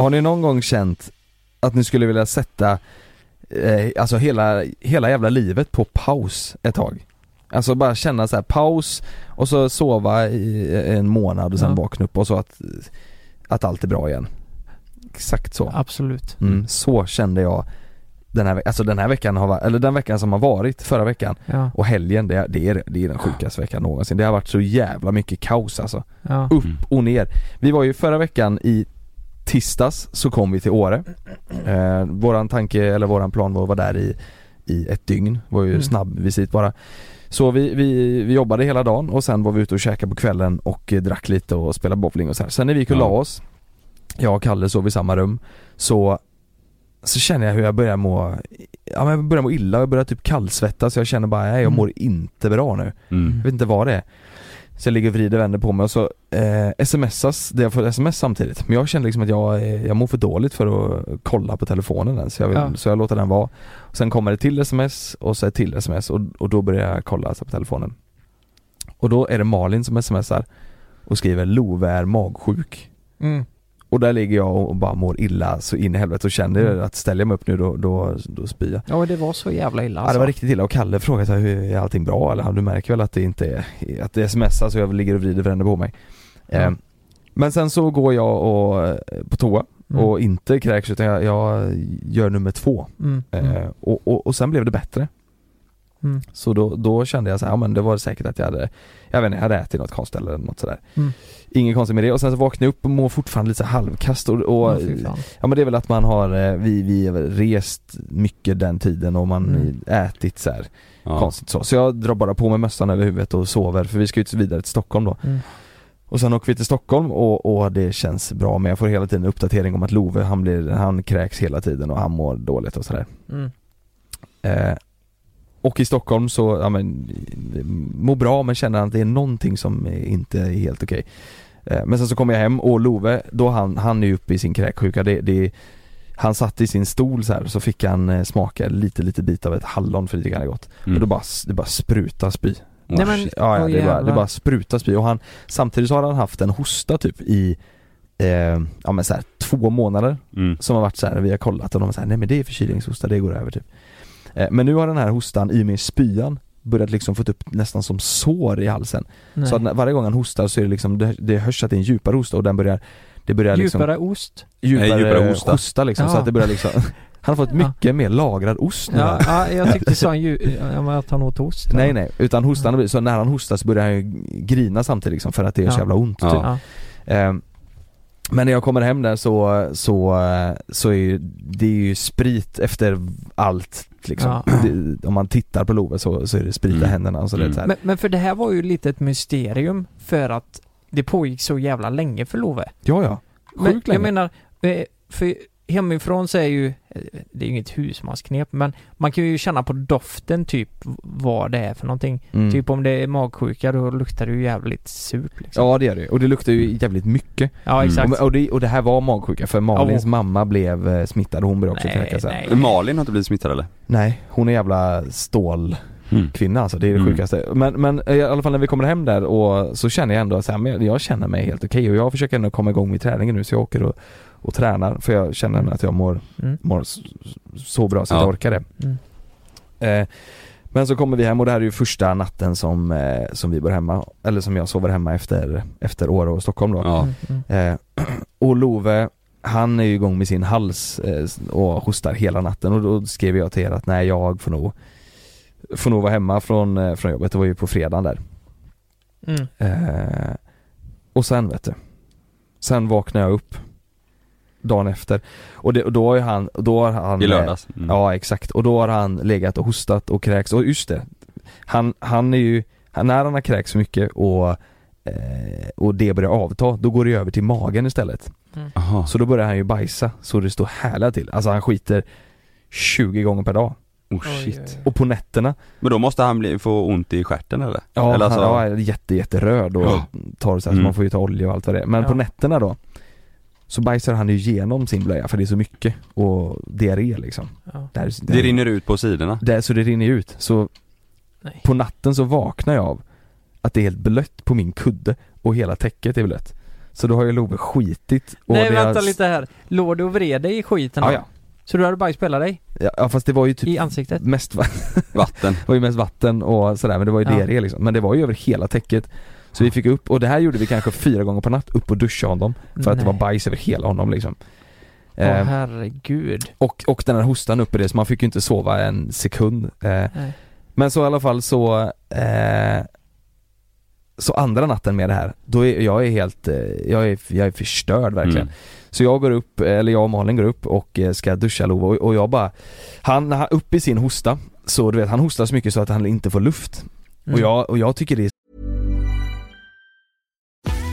Har ni någon gång känt att ni skulle vilja sätta eh, alltså hela, hela jävla livet på paus ett tag? Alltså bara känna så här paus och så sova i en månad och sen Ja. vakna upp och så att, att allt är bra igen. Exakt så. Absolut. Mm, så kände jag den här, alltså den här veckan har varit, eller den veckan som har varit förra veckan Ja. och helgen det, det, är, det är den sjukaste veckan någonsin. Det har varit så jävla mycket kaos alltså. Ja. Upp och ner. Vi var ju förra veckan i tisdags så kom vi till Åre. Eh, våran tanke, eller våran plan var att vara där i, i ett dygn. Det var ju Mm. snabb visit bara. Så vi, vi, vi jobbade hela dagen och sen var vi ute och käkade på kvällen och eh, drack lite och spelade bowling och så här. Sen när vi gick och Ja. la oss, jag och Kalle sov i samma rum, så så känner jag hur jag börjar må, ja men jag börjar må illa, jag börjar typ kallsvettas, jag känner bara, nej jag Mm. mår inte bra nu. Mm. Jag vet inte vad det är. Så jag ligger och vrider och vänder på mig och så eh, smsas, det jag får sms samtidigt. Men jag känner liksom att jag, eh, jag mår för dåligt för att kolla på telefonen än, så jag, vill, Ja. så jag låter den vara. Sen kommer det till sms och så ett till sms och, och då börjar jag kolla alltså, på telefonen. Och då är det Malin som smsar och skriver Love är magsjuk. Mm. Och där ligger jag och bara mår illa så in i helvete och känner Mm. att ställer jag mig upp nu då, då, då spyr jag. Ja det var så jävla illa Ja alltså. det var riktigt illa och Kalle frågade så här, hur är allting bra eller? Du märker väl att det inte är, att det smsar så jag ligger och vrider vänder på mig. Ja. Eh, men sen så går jag och, eh, på toa Mm. och inte kräks utan jag, jag gör nummer två. Mm. Eh, Mm. och, och, och sen blev det bättre. Mm. Så då, då kände jag så här, ja men det var säkert att jag hade, jag vet inte, jag hade ätit något konstigt eller något sådär. Mm. Inget konstigt med det och sen så vaknade jag upp och mår fortfarande lite så halvkast och, och Ja. Ja men det är väl att man har, eh, vi, vi har rest mycket den tiden och man Mm. ätit så här Ja. konstigt så. Så jag drar bara på mig mössan över huvudet och sover för vi ska ju vidare till Stockholm då. Mm. Och sen åker vi till Stockholm och, och det känns bra men jag får hela tiden uppdatering om att Love han blir, han kräks hela tiden och han mår dåligt och sådär. Mm. Eh, och i Stockholm så, ja men, mår bra men känner att det är någonting som inte är helt okej. Eh, men sen så kommer jag hem och Love, då han, han är ju uppe i sin kräksjuka, det, det han satt i sin stol så här så fick han eh, smaka lite, lite bit av ett hallon för det tycker han är gott. Mm. Och då bara, det bara spruta spy. Nej men, Ja, ja det, bara, det bara sprutar spy och han, samtidigt så har han haft en hosta typ i, eh, ja men så här, två månader Mm. som har varit så här, vi har kollat och de har sagt nej men det är förkylningshosta, det går över typ. Eh, men nu har den här hostan i och med spyan börjat liksom fått upp nästan som sår i halsen. Nej. Så att varje gång han hostar så är det liksom, det, det hörs att det är en djupare hosta och den börjar, det börjar liksom Djupare ost? djupare, Nej, djupare hosta. hosta. liksom, så Ja. att det börjar liksom <laughs> Han har fått Ja. mycket mer lagrad ost nu Ja, ja jag tyckte dju- <laughs> ja, men att han åt ost. Nej nej, utan hostan, så när han hostar så börjar han ju grina samtidigt liksom för att det är så Ja. jävla ont typ. Ja. Men när jag kommer hem där så, så, så är ju, det är ju sprit efter allt liksom. Ja. Det, om man tittar på Love så, så är det sprit i Mm. händerna och så Mm. det så här. Men, men för det här var ju lite ett mysterium för att det pågick så jävla länge för Love. Ja ja, Men sjukt länge. jag menar, eh, för hemifrån så är ju, det är ju inget husmansknep, men man kan ju känna på doften typ vad det är för någonting. Mm. Typ om det är magsjuka då luktar det ju jävligt surt liksom. Ja det gör det ju. och det luktar ju jävligt mycket. Ja, exakt. Och, och, det, och det här var magsjuka för Malins Ja. mamma blev eh, smittad och hon började också Nej, kräkas sen. nej. Malin har inte blivit smittad eller? Nej, hon är jävla stålkvinna alltså, det är det Mm. sjukaste. Men, men i alla fall när vi kommer hem där och så känner jag ändå så här, men jag känner mig helt okej och jag försöker ändå komma igång med träningen nu så jag åker och, och tränar för jag känner att jag mår, Mm. mår så bra så Ja. jag orkar det. Mm. Eh, men så kommer vi hem och det här är ju första natten som, eh, som vi bor hemma, eller som jag sover hemma efter, efter Åre och Stockholm då. Ja. Mm, mm. Eh, <clears throat> och Love, han är ju igång med sin hals eh, och hostar hela natten och då skrev jag till er att nej jag får nog Får nog vara hemma från, eh, från jobbet, det var ju på fredagen där Mm. eh, Och sen vet du Sen vaknar jag upp Dagen efter och, det, och då har han, då har han I eh, lördags. Mm. Ja exakt, och då har han legat och hostat och kräks, och just det Han, han är ju, när han har kräkts mycket och, eh, och det börjar avta, då går det över till magen istället Jaha. Så då börjar han ju bajsa så det står härliga till. Alltså han skiter 20 gånger per dag. Oh Oj, shit. oj, oj. Och på nätterna, Men då måste han bli, få ont i stjärten eller? ja eller alltså- han ja, är jätte, jätteröd och Ja. tar så här, Mm. så man får ju ta olja och allt vad det är. Men Ja. på nätterna då Så bajsar han ju igenom sin blöja för det är så mycket och diarré liksom. Ja. Det, här, är- Det rinner ut på sidorna. det, Så det rinner ut. Så Nej. på natten så vaknar jag av att det är helt blött på min kudde och hela täcket är blött. Så då har ju Love skitit och Nej det har- vänta lite här. Låg du och vred dig i skiten Ja, då? ja. Så du hade bajs på hela dig? ja fast det var ju typ I ansiktet? mest, va- Vatten. <laughs> det var ju mest vatten och sådär men det var ju Ja. diarré liksom. Men det var ju över hela täcket. Så vi fick upp, och det här gjorde vi kanske fyra gånger per natt, upp och duscha honom. För att det var Nej. bajs över hela honom liksom. Åh Eh, herregud. och, och den här hostan upp i det, så man fick ju inte sova en sekund. Eh, Nej. men så i alla fall så eh, Så andra natten med det här, då är jag är helt, eh, jag är, jag är förstörd verkligen. Mm. Så jag går upp, eller jag och Malin går upp och eh, ska duscha Love och, och jag bara Han, när han upp i sin hosta, så du vet han hostar så mycket så att han inte får luft. Mm. Och, jag, och jag tycker det är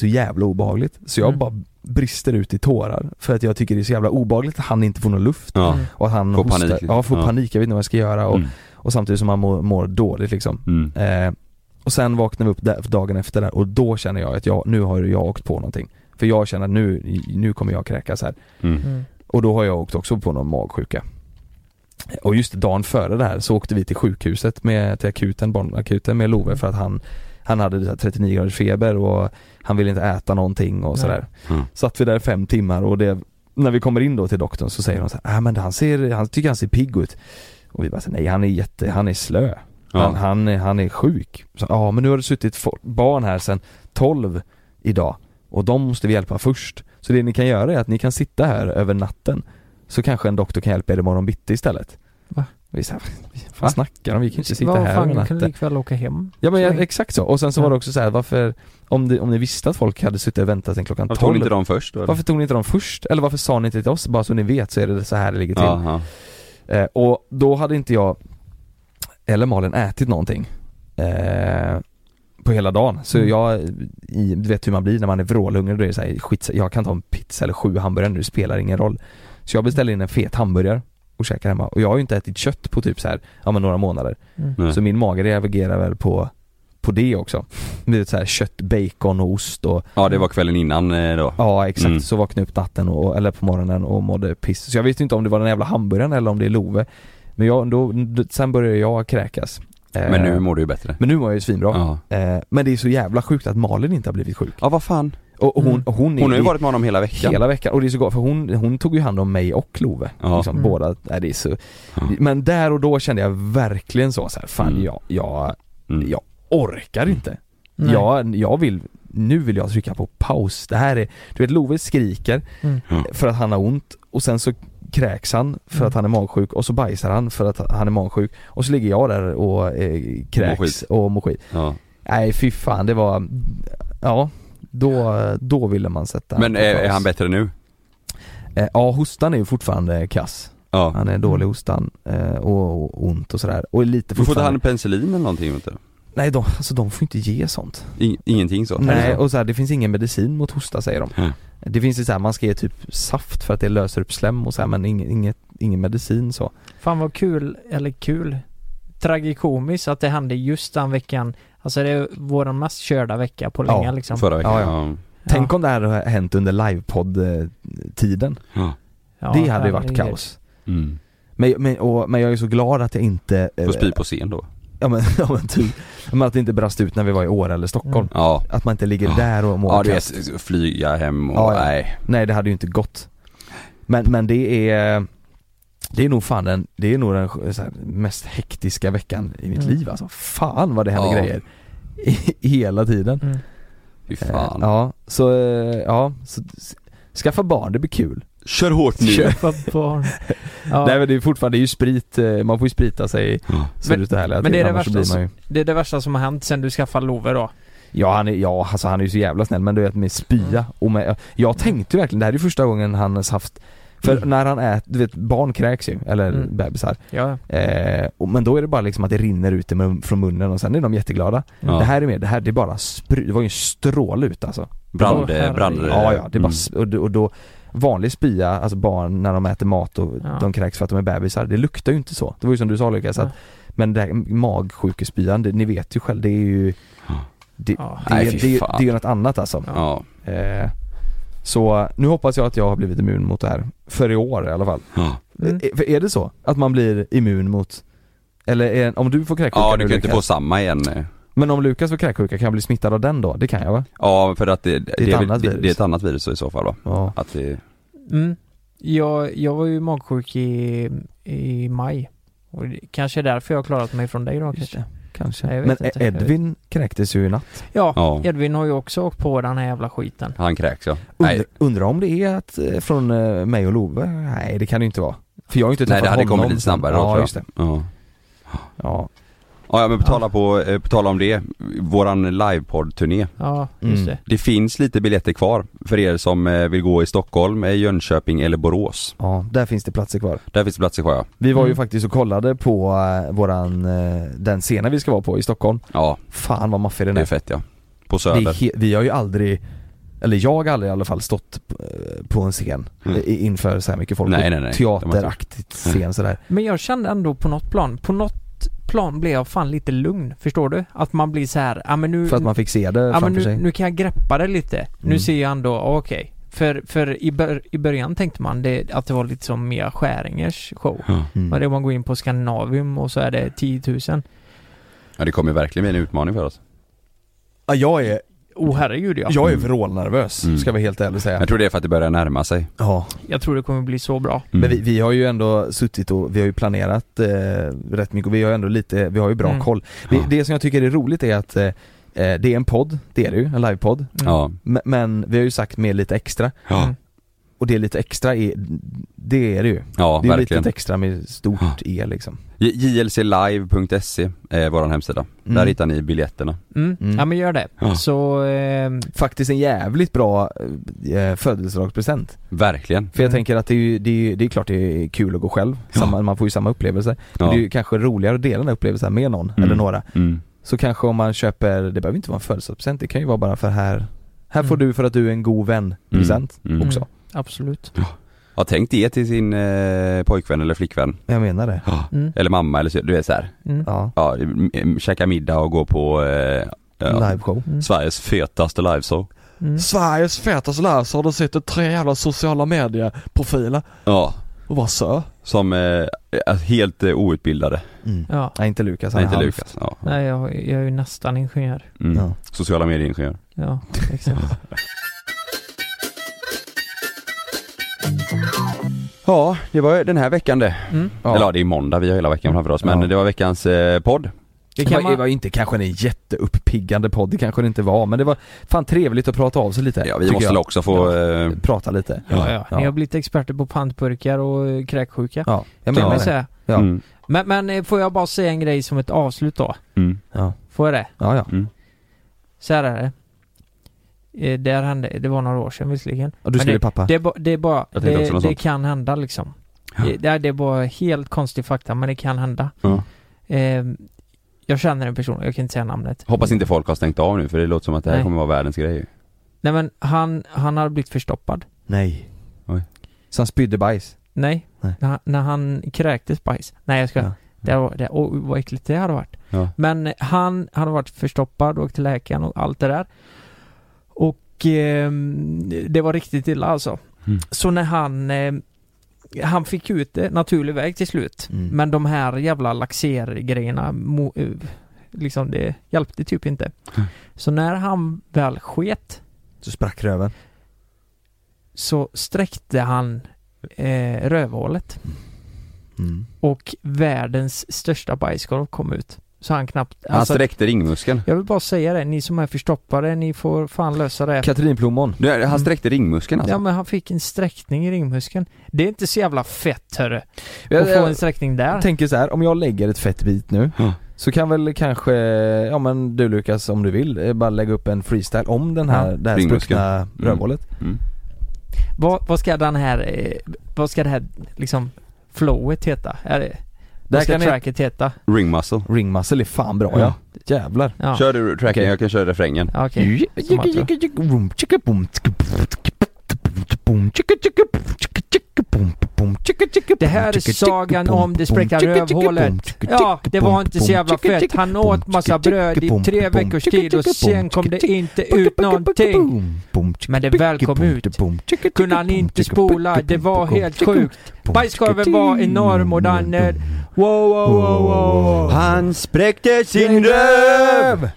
så jävla obehagligt. Så jag Mm. bara brister ut i tårar för att jag tycker det är så jävla obehagligt att han inte får någon luft. Ja. Mm. Och att han Får hostar. panik. Ja, får Ja. panik. Jag vet inte vad jag ska göra och, Mm. och samtidigt som han mår, mår dåligt liksom. Mm. Eh, och sen vaknar vi upp där, dagen efter där och då känner jag att jag, nu har jag åkt på någonting. För jag känner att nu, nu kommer jag kräkas här. Mm. Mm. Och då har jag åkt också på någon magsjuka. Och just dagen före det här så åkte vi till sjukhuset med, till akuten, barnakuten med Love för att han Han hade så här 39 graders feber och han ville inte äta någonting och sådär. Mm. Satt vi där fem timmar och det När vi kommer in då till doktorn så säger hon så här, äh, men han ser, han tycker han ser pigg ut. Och vi bara nej han är jätte, han är slö. Han, Ja. han, är- han är sjuk. Så, ja men nu har det suttit barn här sedan 12 idag och de måste vi hjälpa först. Så det ni kan göra är att ni kan sitta här över natten så kanske en doktor kan hjälpa er imorgon bitti istället. Va? Vi sa, <laughs> vad Va? fan snackar de? Vi kan inte sitta Vad här fan, du kunde natten. likväl åka hem. Ja men ja, exakt så. Och sen så Ja. var det också så här, varför, om, det, om ni visste att folk hade suttit och väntat sen klockan Varför tog 12 ni inte dem först då? Varför tog ni inte dem först? Eller varför sa ni inte till oss? Bara så ni vet så är det så här det ligger till. Ja. Eh, och då hade inte jag eller Malin ätit någonting eh, på hela dagen. Så Mm. jag, i, du vet hur man blir när man är vrålhungrig, då är det så här, skit, jag kan ta en pizza eller sju hamburgare nu, det spelar ingen roll. Så jag beställde in en fet hamburgare och käkade hemma. Och jag har ju inte ätit kött på typ så här, ja men några månader. Mm. Så min mage reagerar väl på, på det också. Med så här kött, bacon och ost och ja det var kvällen innan eh, då. Ja exakt, Mm. så vaknade jag upp natten och, eller på morgonen och mådde piss. Så jag visste inte om det var den jävla hamburgaren eller om det är Love. Men jag, då, sen började jag kräkas. Eh, Men nu mår du ju bättre. men nu mår jag ju svinbra. Ja. Eh, men det är så jävla sjukt att Malin inte har blivit sjuk. Ja vad fan. Och, hon, Mm. och hon, är Hon har ju varit med honom hela veckan. Hela veckan, och det är så gott för hon, hon tog ju hand om mig och Love. Ja. Liksom, Mm. båda, nej, det är så Ja. Men där och då kände jag verkligen så, så här, fan Mm. jag, jag, Mm. jag orkar inte. Nej. Jag, jag vill, nu vill jag trycka på paus. Det här är, du vet Love skriker Mm. För att han har ont och sen så kräks han för Mm. att han är magsjuk och så bajsar han för att han är magsjuk och så ligger jag där och eh, Mår kräks skit. och mår skit. Ja. Nej fy fan det var, ja då, då ville man sätta Men är, är han bättre nu? Eh, Ja hostan är ju fortfarande kass. Ja. Han är dålig hostan eh, och, och ont och sådär. Och lite Du får inte fortfarande han penicillin eller någonting inte? Nej de, alltså de får inte ge sånt. I, ingenting så? Nej och så här, det finns ingen medicin mot hosta säger de. Mm. Det finns ju så här, man ska ge typ saft för att det löser upp slem och så här, men ing, inget, ingen medicin så. Fan vad kul, eller kul, tragikomiskt att det hände just den veckan. Alltså det är vår mest körda vecka på länge Ja, liksom. Förra veckan? Ja, Ja, ja. Tänk om det här hade hänt under livepodd-tiden. ja. Det hade ju varit kaos. Mm. Men, men, och, men jag är så glad att jag inte... eh, Får spy på scen då? Ja men, <laughs> ja, men typ. Men att det inte brast ut när vi var i Åre eller Stockholm. Mm. Ja. Att man inte ligger Ja. där och mår Ja du kast. vet, flyga hem och Ja, ja. nej. Nej det hade ju inte gått. Men, men det är Det är nog fan den, det är nog den så här, mest hektiska veckan i mitt Mm. liv alltså. Fan vad det händer Ja. grejer. Hela tiden. Mm. Fy Eh, fan. Ja, så, eh, ja, så skaffa barn, det blir kul. Kör hårt nu. Köpa barn. Ja. <laughs> Nej men det är fortfarande, det är ju sprit, eh, man får ju sprita sig Ja. så Men- det här men det är det annars så värsta blir man ju Det är det värsta som har hänt sen du skaffade Love då. Ja han är, ja alltså han är ju så jävla snäll men du vet med spya Mm. och med, jag tänkte ju verkligen, det här är ju första gången han har haft För Mm. när han äter, du vet barn kräks ju, eller Mm. bebisar Ja. eh, och, Men då är det bara liksom att det rinner ut från munnen och sen är de jätteglada Ja. Det här är mer, det här det är bara spry, det var ju en stråle ut alltså Brand, brand, Ja ja, det är bara, mm. och, då- och då Vanlig spya, alltså barn när de äter mat och Ja. de kräks för att de är bebisar, det luktar ju inte så. Det var ju som du sa Lukas, att, men det här magsjukespyan, det, ni vet ju själv, det är ju Det, Ja. det, Nej, är, det, är- det är ju något annat alltså. Ja. Eh, så nu hoppas jag att jag har blivit immun mot det här, för i år i alla fall. Ja. Mm. Eh, För är det så? Att man blir immun mot Eller är, om du får kräksjuka ja, du kan ju inte Lukas, få samma igen. Men om Lukas får kräksjuka, kan jag bli smittad av den då? Det kan jag va? Ja, för att det, det, ett är, väl- annat det, virus. det är ett annat virus i så fall va? Ja. Att det, Mm. Jag, jag var ju magsjuk i, i maj. Och det, kanske är därför jag har klarat mig från dig då kanske. Kanske. Nej, jag Men vet inte. Edvin kräktes ju i natt. Ja, ja, Edvin har ju också åkt på den här jävla skiten. han kräks ja. Undrar, Nej, undrar om det är att, eh, från eh, mig och Love? Nej det kan det ju inte vara. För jag har ju inte nej träffat det hade honom. kommit lite snabbare då Ja tror jag. just det. Ja. Ja. Ja, ja men på tala, på, eh, på tala om det, våran livepodd-turné. Ja, just Mm. det. Det finns lite biljetter kvar för er som eh, vill gå i Stockholm, eh, Jönköping eller Borås. ja, där finns det platser kvar. Där finns det platser kvar ja. Vi var ju Mm. faktiskt och kollade på eh, våran, eh, den scenen vi ska vara på i Stockholm. Ja, Fan vad maffig den det är är. fett ja. På är Söder. vi har ju aldrig, eller jag har aldrig i alla fall stått eh, på en scen Mm. eh, inför så här mycket folk. Nej, nej, nej. Teateraktigt scen sådär. Men jag kände ändå på något plan, på något plan blev jag fan lite lugn, förstår du? Att man blir så här, ja men nu... För att man fick se det ja, men framför nu, sig. nu kan jag greppa det lite. Nu Mm. ser jag ändå, okej. För, för i, bör, i början tänkte man det, att det var lite som Mia Skäringers show. Mm. Och det man går in på Skandinavium och så är det 10 000. ja, det kommer verkligen bli en utmaning för oss. Ja, jag är, Oh herregud ja. jag är vrålnervös, Mm. ska vara helt ärlig säga. Jag tror det är för att det börjar närma sig. Ja, Jag tror det kommer bli så bra. Mm. men vi, vi har ju ändå suttit och vi har ju planerat eh, rätt mycket och vi har ju ändå lite, vi har ju bra Mm. koll. Det, Ja. det som jag tycker är roligt är att eh, eh, det är en podd, det är det ju, en livepodd. Mm. Ja. Men, men vi har ju sagt med lite extra. Ja. Och det lite extra är, det är det ju. Ja, det är ju verkligen. lite extra med stort Ja. E liksom. JLClive.se är vår hemsida. Mm. Där hittar ni biljetterna. Mm. Mm. Ja men gör det. Ja. Så, ehm, Faktiskt en jävligt bra eh, födelsedagspresent. Verkligen. För jag Mm. tänker att det är ju, det är, det är klart det är kul att gå själv, Ja. samma, man får ju samma upplevelse. Men Ja. det är ju kanske roligare att dela den här upplevelsen med någon, Mm. eller några. Mm. Så kanske om man köper, det behöver inte vara en födelsedagspresent, det kan ju vara bara för här Här får du för att du är en god vän present Mm. också. Absolut. Ja, tänk det till sin eh, pojkvän eller flickvän. Jag menar det. Mm. Eller mamma eller så, du vet så här. Mm. Ja, Ja, käka middag och gå på eh, ja, liveshow. Mm. Sveriges fetaste liveshow. Mm. Sveriges fetaste har du sett tre jävla sociala medieprofiler Ja, och var så. som eh, är helt eh, outbildade. Mm. Ja. Nej inte Lukas, han Nej, är inte halvt. Lukas. Ja. Nej, jag, jag är ju nästan ingenjör. Mm. Ja. Sociala medieingenjör. Ja, exakt. <laughs> Ja, det var den här veckan det. Mm. Ja. Eller ja, det är måndag, vi har hela veckan framför oss. Men Ja. det var veckans eh, podd. Det Det kan var, man... var ju inte kanske en jätteuppiggande podd, det kanske det inte var, men det var fan trevligt att prata av sig lite. Ja, vi måste jag. väl också få... Eh, Prata lite. Ja, ja. Ja. Ni har blivit experter på pantburkar och eh, kräksjuka. Ja, jag kan menar man det. säga. Ja. mm, Men, men eh, får jag bara säga en grej som ett avslut då? mm, Ja, Får jag det? ja. ja. mm. Så här är det. Eh, Det här hände, det var några år sedan visserligen. Och du Men skulle pappa? Det är, ba, det är bara, det, det kan hända liksom. Ja. Det, det det bara helt konstig fakta, men det kan hända. Ja. Eh, jag känner en person, jag kan inte säga namnet. Hoppas inte folk har stängt av nu för det låter som att det här Nej. kommer vara världens grej. Nej men han, han har blivit förstoppad. Nej. Oj. Så han spydde bajs? Nej, Nej. När, han- när han kräktes bajs. Nej jag ska. Ja. Det var, det, oh, vad äckligt det hade varit. Ja. Men han hade varit förstoppad och åkt till läkaren och allt det där. Och ehm, det var riktigt illa alltså. Mm. Så när han eh, han fick ut det naturlig väg till slut. Mm. Men de här jävla laxergrejerna eh, liksom det hjälpte typ inte. Mm. Så när han väl sket Så sprack röven? så sträckte han eh, rövhålet Mm. och världens största bajskorv kom ut. Så han knappt... Han Alltså, sträckte ringmuskeln. jag vill bara säga det, ni som är förstoppade, ni får fan lösa det. Katrinplommon. Du, Han sträckte ringmuskeln alltså. Ja men han fick en sträckning i ringmuskeln. Det är inte så jävla fett hörru. Jag, Att få jag, en sträckning där. jag tänker så här, om jag lägger ett fett bit nu Ja. Så kan väl kanske, ja men du Lukas om du vill, eh, bara lägga upp en freestyle om den här, Ja. det här spruckna Mm. rövhålet Mm. Vad, vad ska den här, eh, vad ska det här liksom flowet heta? Är Det vad här ska kan tracket heta? Ring muscle. Ring muscle är fan bra ja, jävlar Ja, Kör du tracken, jag kan köra refrängen. okej. Det här är sagan om det spräckta rövhålet. Ja, det var inte så jävla fett. Han åt massa bröd i tre veckors tid och sen kom det inte ut någonting. Men det väl kom ut. Kunde han inte spola, det var helt sjukt. Bajskorven var enorm och den är... Wow, wow, wow, wow. Han spräckte sin röv!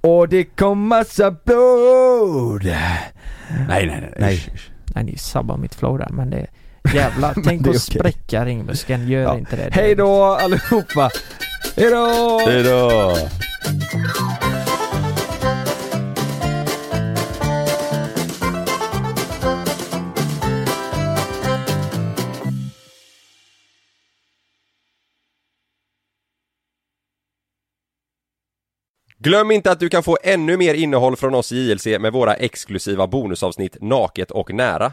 Och det kom massa blod Nej, nej, nej. Nej. Nej, ni sabbar mitt flow där, men det... Jävlar, <laughs> tänk att spräcka ringmuskeln, gör Ja. inte det. Hej då allihopa! Hej då! Hejdå! Glöm inte att du kan få ännu mer innehåll från oss i JLC med våra exklusiva bonusavsnitt Naket och nära.